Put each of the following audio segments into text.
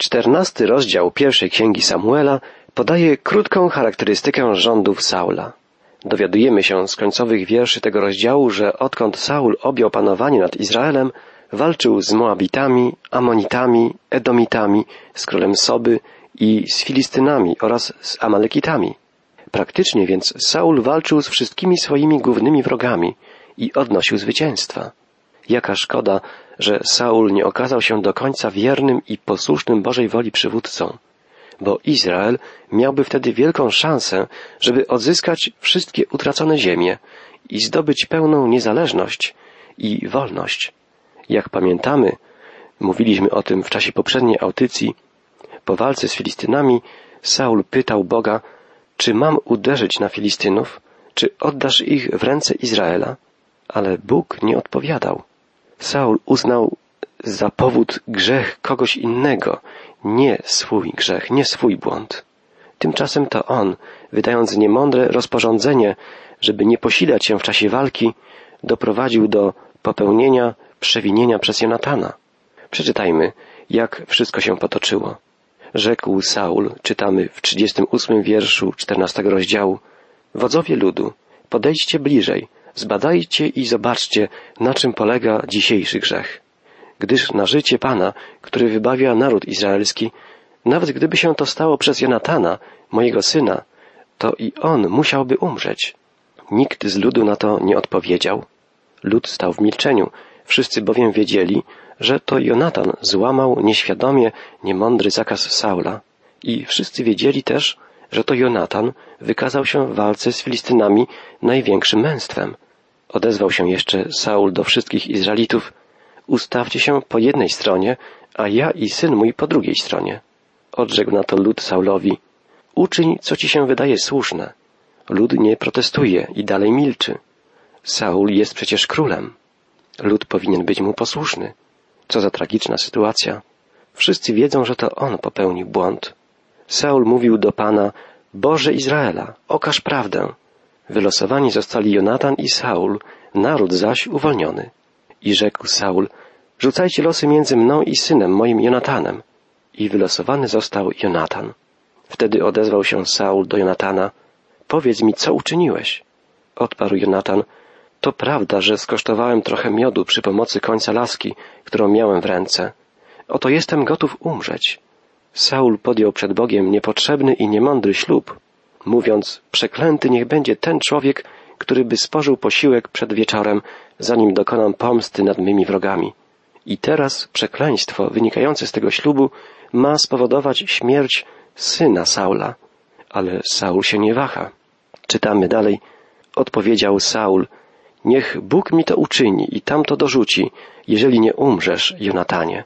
Czternasty rozdział pierwszej księgi Samuela podaje krótką charakterystykę rządów Saula. Dowiadujemy się z końcowych wierszy tego rozdziału, że odkąd Saul objął panowanie nad Izraelem, walczył z Moabitami, Amonitami, Edomitami, z królem Soby i z Filistynami oraz z Amalekitami. Praktycznie więc Saul walczył z wszystkimi swoimi głównymi wrogami i odnosił zwycięstwa. Jaka szkoda, że Saul nie okazał się do końca wiernym i posłusznym Bożej woli przywódcą, bo Izrael miałby wtedy wielką szansę, żeby odzyskać wszystkie utracone ziemie i zdobyć pełną niezależność i wolność. Jak pamiętamy, mówiliśmy o tym w czasie poprzedniej audycji, po walce z Filistynami Saul pytał Boga, czy mam uderzyć na Filistynów, czy oddasz ich w ręce Izraela? Ale Bóg nie odpowiadał. Saul uznał za powód grzech kogoś innego, nie swój grzech, nie swój błąd. Tymczasem to on, wydając niemądre rozporządzenie, żeby nie posilać się w czasie walki, doprowadził do popełnienia przewinienia przez Jonatana. Przeczytajmy, jak wszystko się potoczyło. Rzekł Saul, czytamy w 38 wierszu 14 rozdziału, Wodzowie ludu, podejdźcie bliżej, zbadajcie i zobaczcie, na czym polega dzisiejszy grzech. Gdyż na życie Pana, który wybawia naród izraelski, nawet gdyby się to stało przez Jonatana, mojego syna, to i on musiałby umrzeć. Nikt z ludu na to nie odpowiedział. Lud stał w milczeniu, wszyscy bowiem wiedzieli, że to Jonatan złamał nieświadomie niemądry zakaz Saula. I wszyscy wiedzieli też, że to Jonatan wykazał się w walce z Filistynami największym męstwem. Odezwał się jeszcze Saul do wszystkich Izraelitów, ustawcie się po jednej stronie, a ja i syn mój po drugiej stronie. Odrzekł na to lud Saulowi, uczyń, co ci się wydaje słuszne. Lud nie protestuje i dalej milczy. Saul jest przecież królem. Lud powinien być mu posłuszny. Co za tragiczna sytuacja. Wszyscy wiedzą, że to on popełnił błąd. Saul mówił do Pana, Boże Izraela, okaż prawdę. Wylosowani zostali Jonatan i Saul, naród zaś uwolniony. I rzekł Saul, rzucajcie losy między mną i synem moim Jonatanem. I wylosowany został Jonatan. Wtedy odezwał się Saul do Jonatana, powiedz mi, co uczyniłeś? Odparł Jonatan, to prawda, że skosztowałem trochę miodu przy pomocy końca laski, którą miałem w ręce. Oto jestem gotów umrzeć. Saul podjął przed Bogiem niepotrzebny i niemądry ślub, mówiąc, przeklęty niech będzie ten człowiek, który by spożył posiłek przed wieczorem, zanim dokonam pomsty nad mymi wrogami. I teraz przekleństwo wynikające z tego ślubu ma spowodować śmierć syna Saula. Ale Saul się nie waha. Czytamy dalej. Odpowiedział Saul, niech Bóg mi to uczyni i tam to dorzuci, jeżeli nie umrzesz, Jonatanie.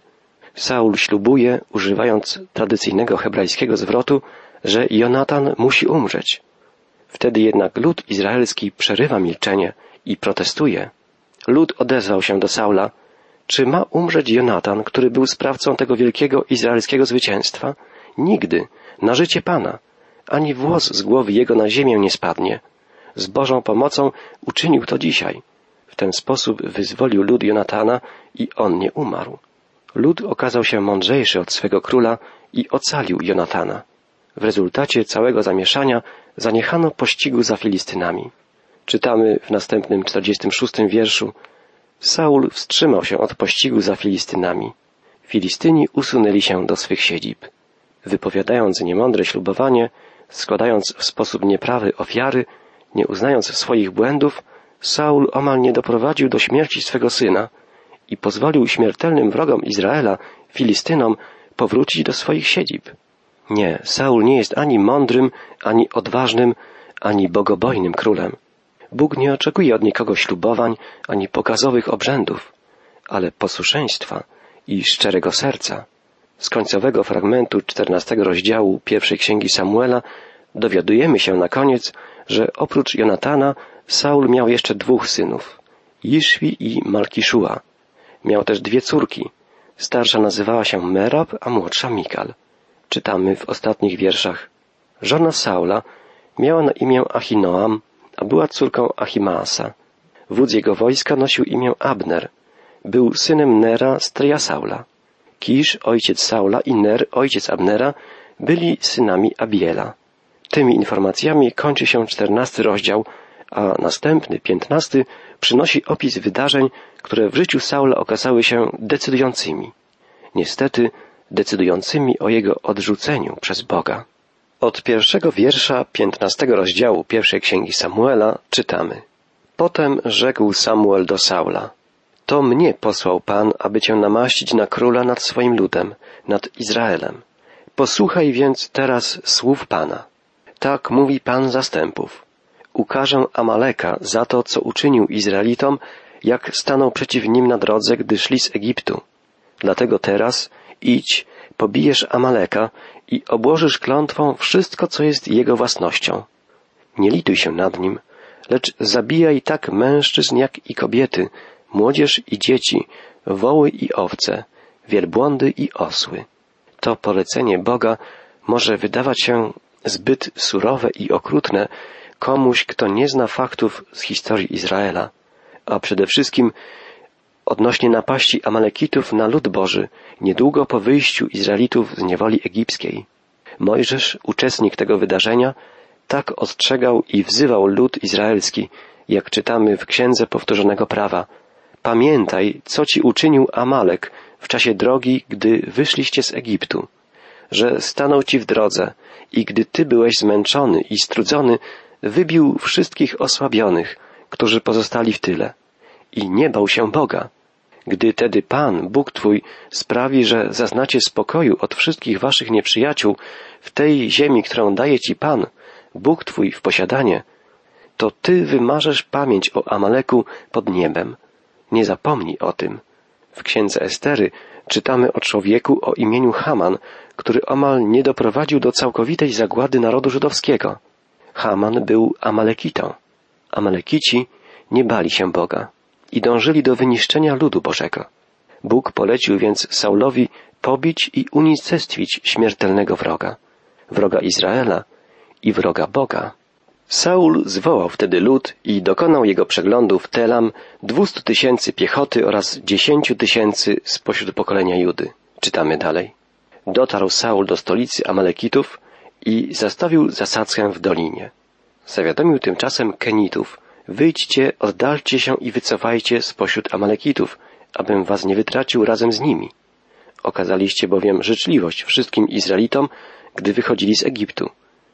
Saul ślubuje, używając tradycyjnego hebrajskiego zwrotu, że Jonatan musi umrzeć. Wtedy jednak lud izraelski przerywa milczenie i protestuje. Lud odezwał się do Saula, czy ma umrzeć Jonatan, który był sprawcą tego wielkiego izraelskiego zwycięstwa? Nigdy, na życie Pana, ani włos z głowy jego na ziemię nie spadnie. Z Bożą pomocą uczynił to dzisiaj. W ten sposób wyzwolił lud Jonatana i on nie umarł. Lud okazał się mądrzejszy od swego króla i ocalił Jonatana. W rezultacie całego zamieszania zaniechano pościgu za Filistynami. Czytamy w następnym 46 wierszu Saul wstrzymał się od pościgu za Filistynami. Filistyni usunęli się do swych siedzib. Wypowiadając niemądre ślubowanie, składając w sposób nieprawy ofiary, nie uznając swoich błędów, Saul omal nie doprowadził do śmierci swego syna i pozwolił śmiertelnym wrogom Izraela, Filistynom, powrócić do swoich siedzib. Nie, Saul nie jest ani mądrym, ani odważnym, ani bogobojnym królem. Bóg nie oczekuje od nikogo ślubowań ani pokazowych obrzędów, ale posłuszeństwa i szczerego serca. Z końcowego fragmentu czternastego rozdziału pierwszej księgi Samuela dowiadujemy się na koniec, że oprócz Jonatana Saul miał jeszcze dwóch synów, Iszwi i Malkiszua. Miał też dwie córki. Starsza nazywała się Merab, a młodsza Mikal. Czytamy w ostatnich wierszach. Żona Saula miała na imię Achinoam, a była córką Achimaasa. Wódz jego wojska nosił imię Abner. Był synem Nera, stryja Saula. Kisz, ojciec Saula i Ner, ojciec Abnera, byli synami Abiela. Tymi informacjami kończy się czternasty rozdział, a następny, piętnasty, przynosi opis wydarzeń, które w życiu Saula okazały się decydującymi. Niestety, decydującymi o jego odrzuceniu przez Boga. Od pierwszego wiersza piętnastego rozdziału pierwszej księgi Samuela czytamy. Potem rzekł Samuel do Saula. To mnie posłał Pan, aby cię namaścić na króla nad swoim ludem, nad Izraelem. Posłuchaj więc teraz słów Pana. Tak mówi Pan zastępów. Ukażę Amaleka za to, co uczynił Izraelitom, jak stanął przeciw nim na drodze, gdy szli z Egiptu. Dlatego teraz idź, pobijesz Amaleka i obłożysz klątwą wszystko, co jest jego własnością. Nie lituj się nad nim, lecz zabijaj tak mężczyzn jak i kobiety, młodzież i dzieci, woły i owce, wielbłądy i osły. To polecenie Boga może wydawać się zbyt surowe i okrutne komuś, kto nie zna faktów z historii Izraela, a przede wszystkim odnośnie napaści Amalekitów na lud Boży niedługo po wyjściu Izraelitów z niewoli egipskiej. Mojżesz, uczestnik tego wydarzenia, tak ostrzegał i wzywał lud izraelski, jak czytamy w Księdze Powtórzonego Prawa. Pamiętaj, co ci uczynił Amalek w czasie drogi, gdy wyszliście z Egiptu, że stanął ci w drodze i gdy ty byłeś zmęczony i strudzony, wybił wszystkich osłabionych, którzy pozostali w tyle i nie bał się Boga. Gdy tedy Pan, Bóg Twój, sprawi, że zaznacie spokoju od wszystkich Waszych nieprzyjaciół w tej ziemi, którą daje Ci Pan, Bóg Twój w posiadanie, to Ty wymarzesz pamięć o Amaleku pod niebem. Nie zapomnij o tym. W księdze Estery czytamy o człowieku o imieniu Haman, który omal nie doprowadził do całkowitej zagłady narodu żydowskiego. Haman był Amalekitą. Amalekici nie bali się Boga i dążyli do wyniszczenia ludu Bożego. Bóg polecił więc Saulowi pobić i unicestwić śmiertelnego wroga, wroga Izraela i wroga Boga. Saul zwołał wtedy lud i dokonał jego przeglądu w Telam dwustu tysięcy piechoty oraz dziesięciu tysięcy spośród pokolenia Judy. Czytamy dalej. Dotarł Saul do stolicy Amalekitów i zastawił zasadzkę w dolinie. Zawiadomił tymczasem Kenitów, Wyjdźcie, oddalcie się i wycofajcie spośród Amalekitów, abym was nie wytracił razem z nimi. Okazaliście bowiem życzliwość wszystkim Izraelitom, gdy wychodzili z Egiptu.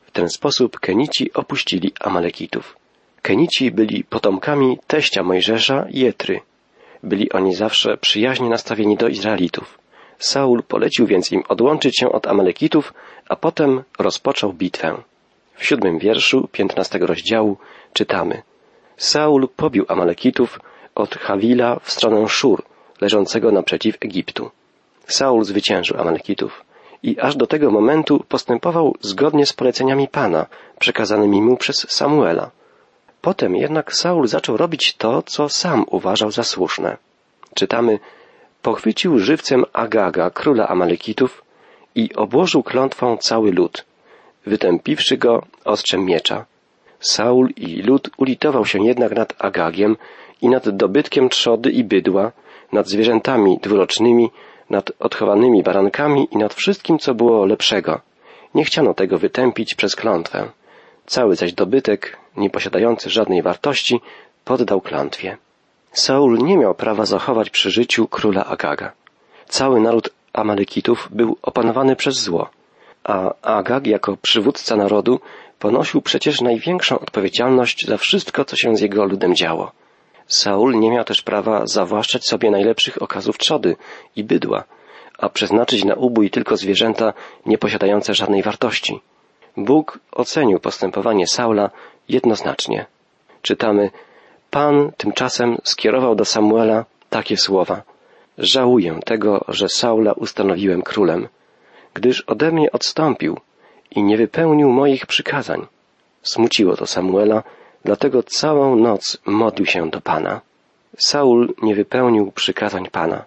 W ten sposób Kenici opuścili Amalekitów. Kenici byli potomkami teścia Mojżesza Jetry. Byli oni zawsze przyjaźnie nastawieni do Izraelitów. Saul polecił więc im odłączyć się od Amalekitów, a potem rozpoczął bitwę. W siódmym wierszu piętnastego rozdziału czytamy Saul pobił Amalekitów od Hawila w stronę Szur, leżącego naprzeciw Egiptu. Saul zwyciężył Amalekitów i aż do tego momentu postępował zgodnie z poleceniami Pana, przekazanymi mu przez Samuela. Potem jednak Saul zaczął robić to, co sam uważał za słuszne. Czytamy, pochwycił żywcem Agaga, króla Amalekitów, i obłożył klątwą cały lud, wytępiwszy go ostrzem miecza. Saul i lud ulitował się jednak nad Agagiem i nad dobytkiem trzody i bydła, nad zwierzętami dwurocznymi, nad odchowanymi barankami i nad wszystkim, co było lepszego. Nie chciano tego wytępić przez klątwę. Cały zaś dobytek, nie posiadający żadnej wartości, poddał klątwie. Saul nie miał prawa zachować przy życiu króla Agaga. Cały naród Amalekitów był opanowany przez zło, a Agag jako przywódca narodu ponosił przecież największą odpowiedzialność za wszystko, co się z jego ludem działo. Saul nie miał też prawa zawłaszczać sobie najlepszych okazów trzody i bydła, a przeznaczyć na ubój tylko zwierzęta nieposiadające żadnej wartości. Bóg ocenił postępowanie Saula jednoznacznie. Czytamy, Pan tymczasem skierował do Samuela takie słowa. Żałuję tego, że Saula ustanowiłem królem, gdyż ode mnie odstąpił i nie wypełnił moich przykazań. Smuciło to Samuela, dlatego całą noc modlił się do Pana. Saul nie wypełnił przykazań Pana.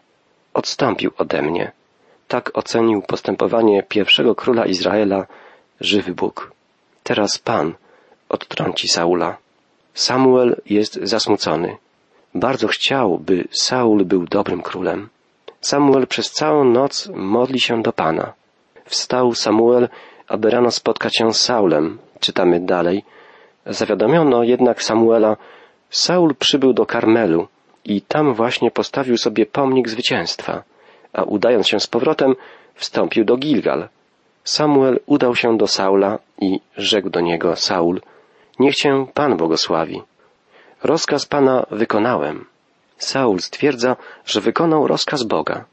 Odstąpił ode mnie. Tak ocenił postępowanie pierwszego króla Izraela, żywy Bóg. Teraz Pan odtrąci Saula. Samuel jest zasmucony. Bardzo chciał, by Saul był dobrym królem. Samuel przez całą noc modli się do Pana. Wstał Samuel, aby rano spotkać się z Saulem. Czytamy dalej. Zawiadomiono jednak Samuela, Saul przybył do Karmelu i tam właśnie postawił sobie pomnik zwycięstwa, a udając się z powrotem, wstąpił do Gilgal. Samuel udał się do Saula i rzekł do niego Saul, niech cię Pan błogosławi. Rozkaz Pana wykonałem. Saul stwierdza, że wykonał rozkaz Boga.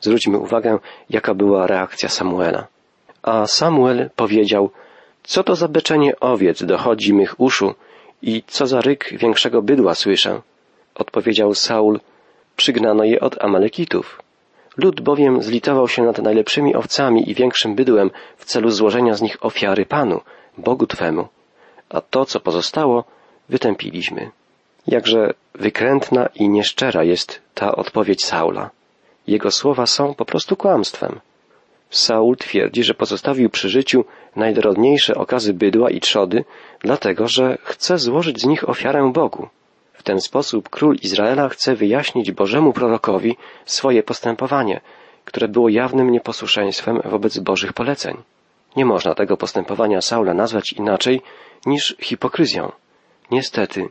Zwróćmy uwagę, jaka była reakcja Samuela. A Samuel powiedział, co to za beczenie owiec dochodzi mych uszu i co za ryk większego bydła słyszę? Odpowiedział Saul, przygnano je od Amalekitów. Lud bowiem zlitował się nad najlepszymi owcami i większym bydłem w celu złożenia z nich ofiary Panu, Bogu Twemu, a to, co pozostało, wytępiliśmy. Jakże wykrętna i nieszczera jest ta odpowiedź Saula. Jego słowa są po prostu kłamstwem. Saul twierdzi, że pozostawił przy życiu najdorodniejsze okazy bydła i trzody, dlatego że chce złożyć z nich ofiarę Bogu. W ten sposób król Izraela chce wyjaśnić Bożemu prorokowi swoje postępowanie, które było jawnym nieposłuszeństwem wobec Bożych poleceń. Nie można tego postępowania Saula nazwać inaczej niż hipokryzją. Niestety,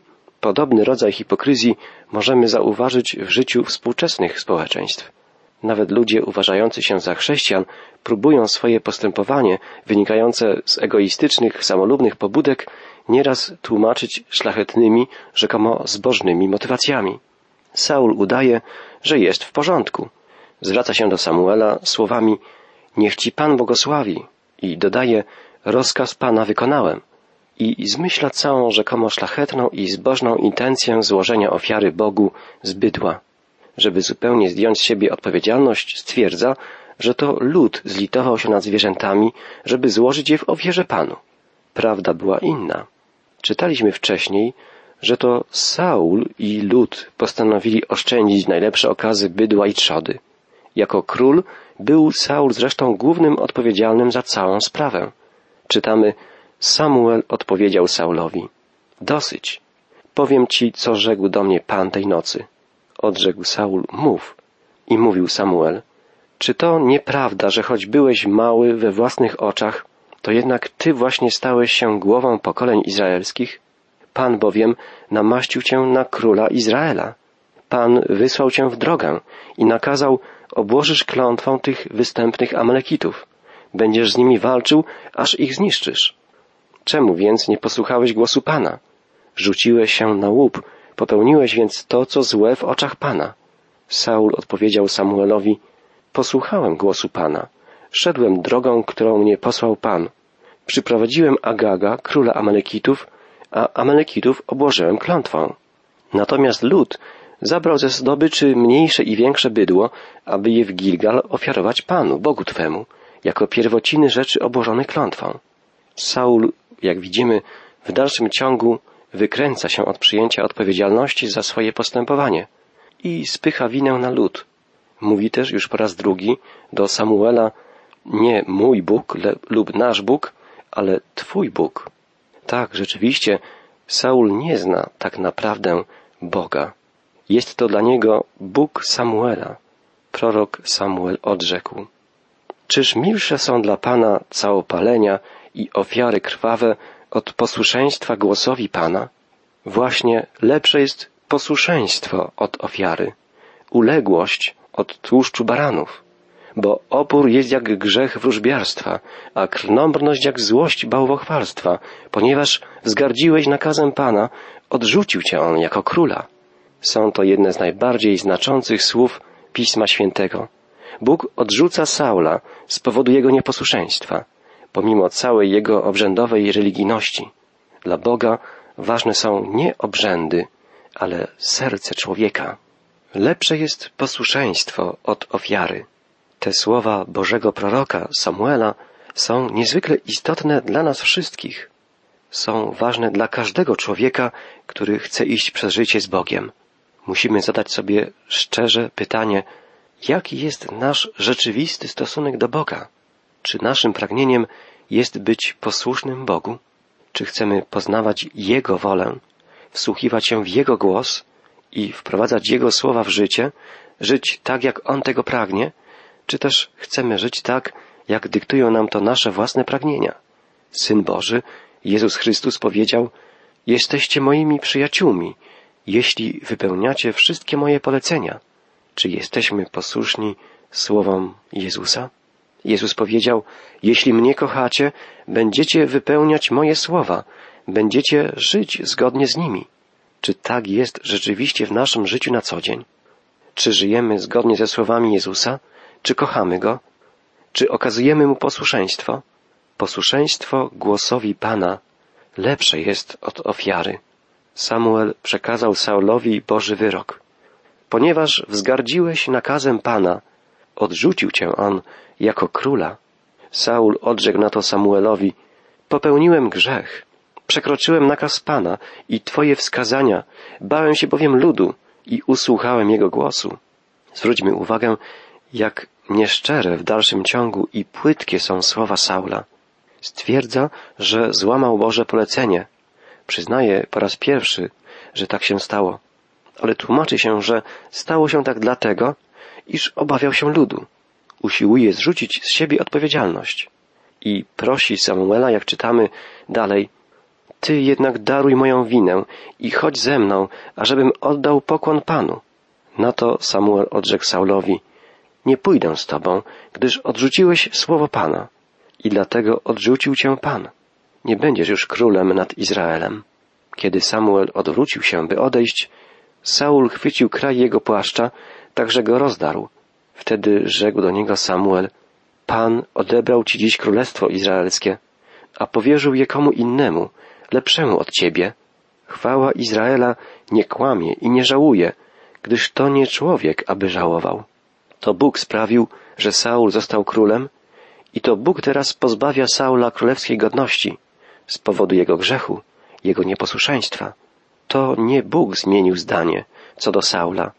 podobny rodzaj hipokryzji możemy zauważyć w życiu współczesnych społeczeństw. Nawet ludzie uważający się za chrześcijan próbują swoje postępowanie wynikające z egoistycznych, samolubnych pobudek nieraz tłumaczyć szlachetnymi, rzekomo zbożnymi motywacjami. Saul udaje, że jest w porządku. Zwraca się do Samuela słowami Niech ci Pan błogosławi i dodaje Rozkaz Pana wykonałem i zmyśla całą rzekomo szlachetną i zbożną intencję złożenia ofiary Bogu z bydła. Żeby zupełnie zdjąć z siebie odpowiedzialność, stwierdza, że to lud zlitował się nad zwierzętami, żeby złożyć je w ofierze Panu. Prawda była inna. Czytaliśmy wcześniej, że to Saul i lud postanowili oszczędzić najlepsze okazy bydła i trzody. Jako król był Saul zresztą głównym odpowiedzialnym za całą sprawę. Czytamy, Samuel odpowiedział Saulowi, dosyć. Powiem ci, co rzekł do mnie Pan tej nocy. Odrzekł Saul, mów. I mówił Samuel, czy to nieprawda, że choć byłeś mały we własnych oczach, to jednak ty właśnie stałeś się głową pokoleń izraelskich? Pan bowiem namaścił cię na króla Izraela. Pan wysłał cię w drogę i nakazał, obłożysz klątwą tych występnych Amalekitów. Będziesz z nimi walczył, aż ich zniszczysz. Czemu więc nie posłuchałeś głosu Pana? Rzuciłeś się na łup, popełniłeś więc to, co złe w oczach Pana. Saul odpowiedział Samuelowi, posłuchałem głosu Pana, szedłem drogą, którą mnie posłał Pan. Przyprowadziłem Agaga, króla Amalekitów, a Amalekitów obłożyłem klątwą. Natomiast lud zabrał ze zdobyczy mniejsze i większe bydło, aby je w Gilgal ofiarować Panu, Bogu Twemu, jako pierwociny rzeczy obłożonych klątwą. Saul, jak widzimy, w dalszym ciągu wykręca się od przyjęcia odpowiedzialności za swoje postępowanie i spycha winę na lud. Mówi też już po raz drugi do Samuela nie mój Bóg lub nasz Bóg, ale Twój Bóg. Tak, rzeczywiście, Saul nie zna tak naprawdę Boga. Jest to dla niego Bóg Samuela. Prorok Samuel odrzekł. Czyż milsze są dla Pana całopalenia i ofiary krwawe od posłuszeństwa głosowi Pana? Właśnie lepsze jest posłuszeństwo od ofiary, uległość od tłuszczu baranów, bo opór jest jak grzech wróżbiarstwa, a krnąbrność jak złość bałwochwalstwa, ponieważ wzgardziłeś nakazem Pana, odrzucił cię on jako króla. Są to jedne z najbardziej znaczących słów Pisma Świętego. Bóg odrzuca Saula z powodu jego nieposłuszeństwa, pomimo całej jego obrzędowej religijności. Dla Boga ważne są nie obrzędy, ale serce człowieka. Lepsze jest posłuszeństwo od ofiary. Te słowa Bożego proroka Samuela są niezwykle istotne dla nas wszystkich. Są ważne dla każdego człowieka, który chce iść przez życie z Bogiem. Musimy zadać sobie szczerze pytanie, jaki jest nasz rzeczywisty stosunek do Boga? Czy naszym pragnieniem jest być posłusznym Bogu? Czy chcemy poznawać Jego wolę, wsłuchiwać się w Jego głos i wprowadzać Jego słowa w życie, żyć tak, jak On tego pragnie, czy też chcemy żyć tak, jak dyktują nam to nasze własne pragnienia. Syn Boży, Jezus Chrystus powiedział, Jesteście moimi przyjaciółmi, jeśli wypełniacie wszystkie moje polecenia. Czy jesteśmy posłuszni słowom Jezusa? Jezus powiedział, jeśli mnie kochacie, będziecie wypełniać moje słowa, będziecie żyć zgodnie z nimi. Czy tak jest rzeczywiście w naszym życiu na co dzień? Czy żyjemy zgodnie ze słowami Jezusa? Czy kochamy Go? Czy okazujemy Mu posłuszeństwo? Posłuszeństwo głosowi Pana lepsze jest od ofiary. Samuel przekazał Saulowi Boży wyrok. Ponieważ wzgardziłeś nakazem Pana, odrzucił cię on jako króla. Saul odrzekł na to Samuelowi, popełniłem grzech, przekroczyłem nakaz Pana i Twoje wskazania, bałem się bowiem ludu i usłuchałem jego głosu. Zwróćmy uwagę, jak nieszczere w dalszym ciągu i płytkie są słowa Saula. Stwierdza, że złamał Boże polecenie. Przyznaje po raz pierwszy, że tak się stało. Ale tłumaczy się, że stało się tak dlatego, iż obawiał się ludu. Usiłuje zrzucić z siebie odpowiedzialność. I prosi Samuela, jak czytamy dalej, Ty jednak daruj moją winę i chodź ze mną, ażebym oddał pokłon Panu. Na to Samuel odrzekł Saulowi, nie pójdę z Tobą, gdyż odrzuciłeś słowo Pana i dlatego odrzucił Cię Pan. Nie będziesz już królem nad Izraelem. Kiedy Samuel odwrócił się, by odejść, Saul chwycił kraj jego płaszcza, tak że go rozdarł. Wtedy rzekł do niego Samuel, Pan odebrał ci dziś królestwo izraelskie, a powierzył je komu innemu, lepszemu od ciebie. Chwała Izraela nie kłamie i nie żałuje, gdyż to nie człowiek, aby żałował. To Bóg sprawił, że Saul został królem i to Bóg teraz pozbawia Saula królewskiej godności z powodu jego grzechu, jego nieposłuszeństwa. To nie Bóg zmienił zdanie co do Saula,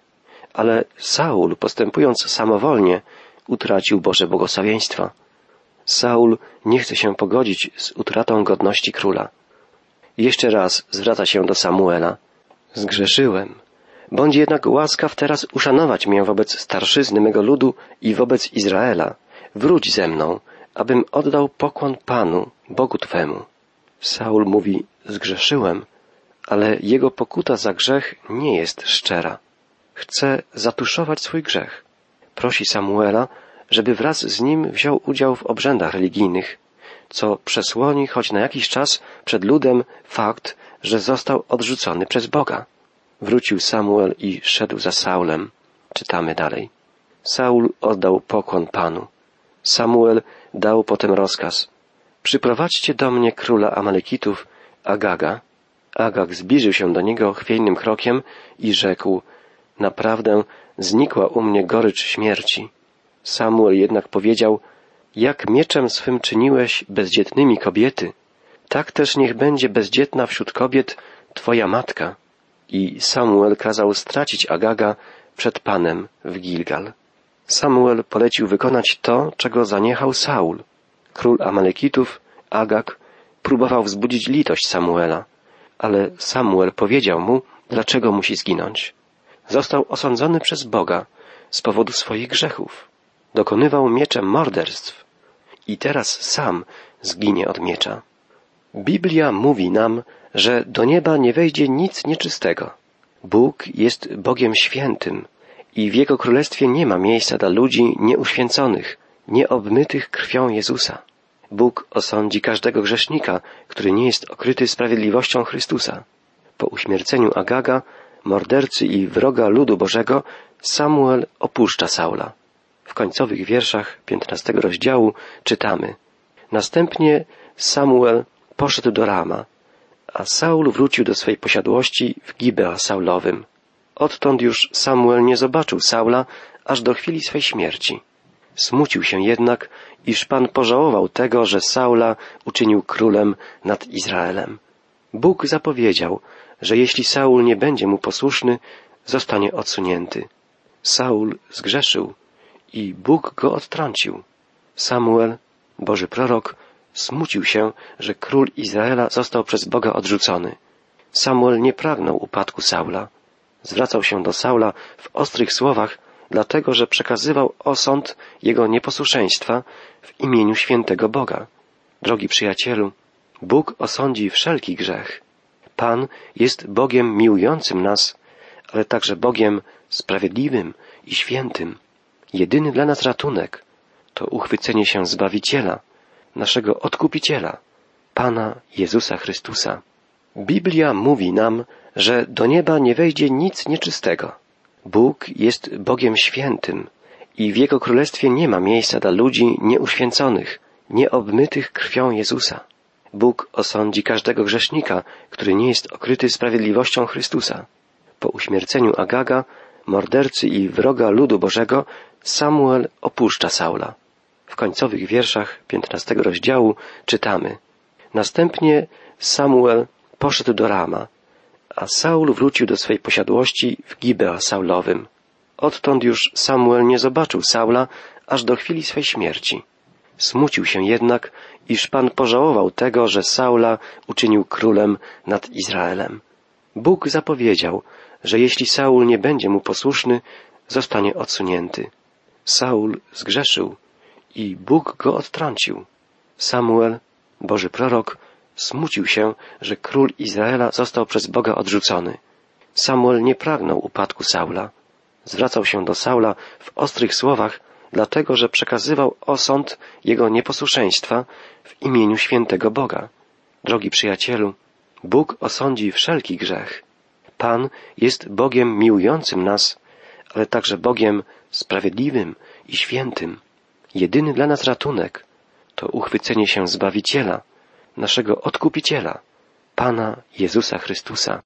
ale Saul, postępując samowolnie, utracił Boże błogosławieństwo. Saul nie chce się pogodzić z utratą godności króla. Jeszcze raz zwraca się do Samuela. Zgrzeszyłem. Bądź jednak łaskaw teraz uszanować mnie wobec starszyzny mego ludu i wobec Izraela. Wróć ze mną, abym oddał pokłon Panu, Bogu Twemu. Saul mówi, zgrzeszyłem, ale jego pokuta za grzech nie jest szczera. Chce zatuszować swój grzech. Prosi Samuela, żeby wraz z nim wziął udział w obrzędach religijnych, co przesłoni choć na jakiś czas przed ludem fakt, że został odrzucony przez Boga. Wrócił Samuel i szedł za Saulem. Czytamy dalej. Saul oddał pokłon Panu. Samuel dał potem rozkaz. Przyprowadźcie do mnie króla Amalekitów, Agaga. Agag zbliżył się do niego chwiejnym krokiem i rzekł, naprawdę znikła u mnie gorycz śmierci. Samuel jednak powiedział, jak mieczem swym czyniłeś bezdzietnymi kobiety, tak też niech będzie bezdzietna wśród kobiet twoja matka. I Samuel kazał stracić Agaga przed Panem w Gilgal. Samuel polecił wykonać to, czego zaniechał Saul. Król Amalekitów, Agag, próbował wzbudzić litość Samuela, ale Samuel powiedział mu, dlaczego musi zginąć. Został osądzony przez Boga z powodu swoich grzechów. Dokonywał mieczem morderstw i teraz sam zginie od miecza. Biblia mówi nam, że do nieba nie wejdzie nic nieczystego. Bóg jest Bogiem świętym i w Jego królestwie nie ma miejsca dla ludzi nieuświęconych, nieobmytych krwią Jezusa. Bóg osądzi każdego grzesznika, który nie jest okryty sprawiedliwością Chrystusa. Po uśmierceniu Agaga, mordercy i wroga ludu Bożego, Samuel opuszcza Saula. W końcowych wierszach piętnastego rozdziału czytamy Następnie Samuel poszedł do Rama, a Saul wrócił do swej posiadłości w Gibea Saulowym. Odtąd już Samuel nie zobaczył Saula aż do chwili swej śmierci. Smucił się jednak, iż Pan pożałował tego, że Saula uczynił królem nad Izraelem. Bóg zapowiedział, że jeśli Saul nie będzie mu posłuszny, zostanie odsunięty. Saul zgrzeszył i Bóg go odtrącił. Samuel, Boży prorok, smucił się, że król Izraela został przez Boga odrzucony. Samuel nie pragnął upadku Saula. Zwracał się do Saula w ostrych słowach dlatego że przekazywał osąd jego nieposłuszeństwa w imieniu świętego Boga. Drogi przyjacielu, Bóg osądzi wszelki grzech. Pan jest Bogiem miłującym nas, ale także Bogiem sprawiedliwym i świętym. Jedyny dla nas ratunek to uchwycenie się Zbawiciela, naszego Odkupiciela, Pana Jezusa Chrystusa. Biblia mówi nam, że do nieba nie wejdzie nic nieczystego. Bóg jest Bogiem świętym i w Jego Królestwie nie ma miejsca dla ludzi nieuświęconych, nieobmytych krwią Jezusa. Bóg osądzi każdego grzesznika, który nie jest okryty sprawiedliwością Chrystusa. Po uśmierceniu Agaga, mordercy i wroga ludu Bożego, Samuel opuszcza Saula. W końcowych wierszach piętnastego rozdziału czytamy Następnie Samuel poszedł do Rama, a Saul wrócił do swej posiadłości w Gibea Saulowym. Odtąd już Samuel nie zobaczył Saula aż do chwili swej śmierci. Smucił się jednak, iż Pan pożałował tego, że Saula uczynił królem nad Izraelem. Bóg zapowiedział, że jeśli Saul nie będzie mu posłuszny, zostanie odsunięty. Saul zgrzeszył i Bóg go odtrącił. Samuel, Boży prorok, smucił się, że król Izraela został przez Boga odrzucony. Samuel nie pragnął upadku Saula. Zwracał się do Saula w ostrych słowach, dlatego że przekazywał osąd jego nieposłuszeństwa w imieniu świętego Boga. Drogi przyjacielu, Bóg osądzi wszelki grzech. Pan jest Bogiem miłującym nas, ale także Bogiem sprawiedliwym i świętym. Jedyny dla nas ratunek to uchwycenie się Zbawiciela, naszego Odkupiciela, Pana Jezusa Chrystusa.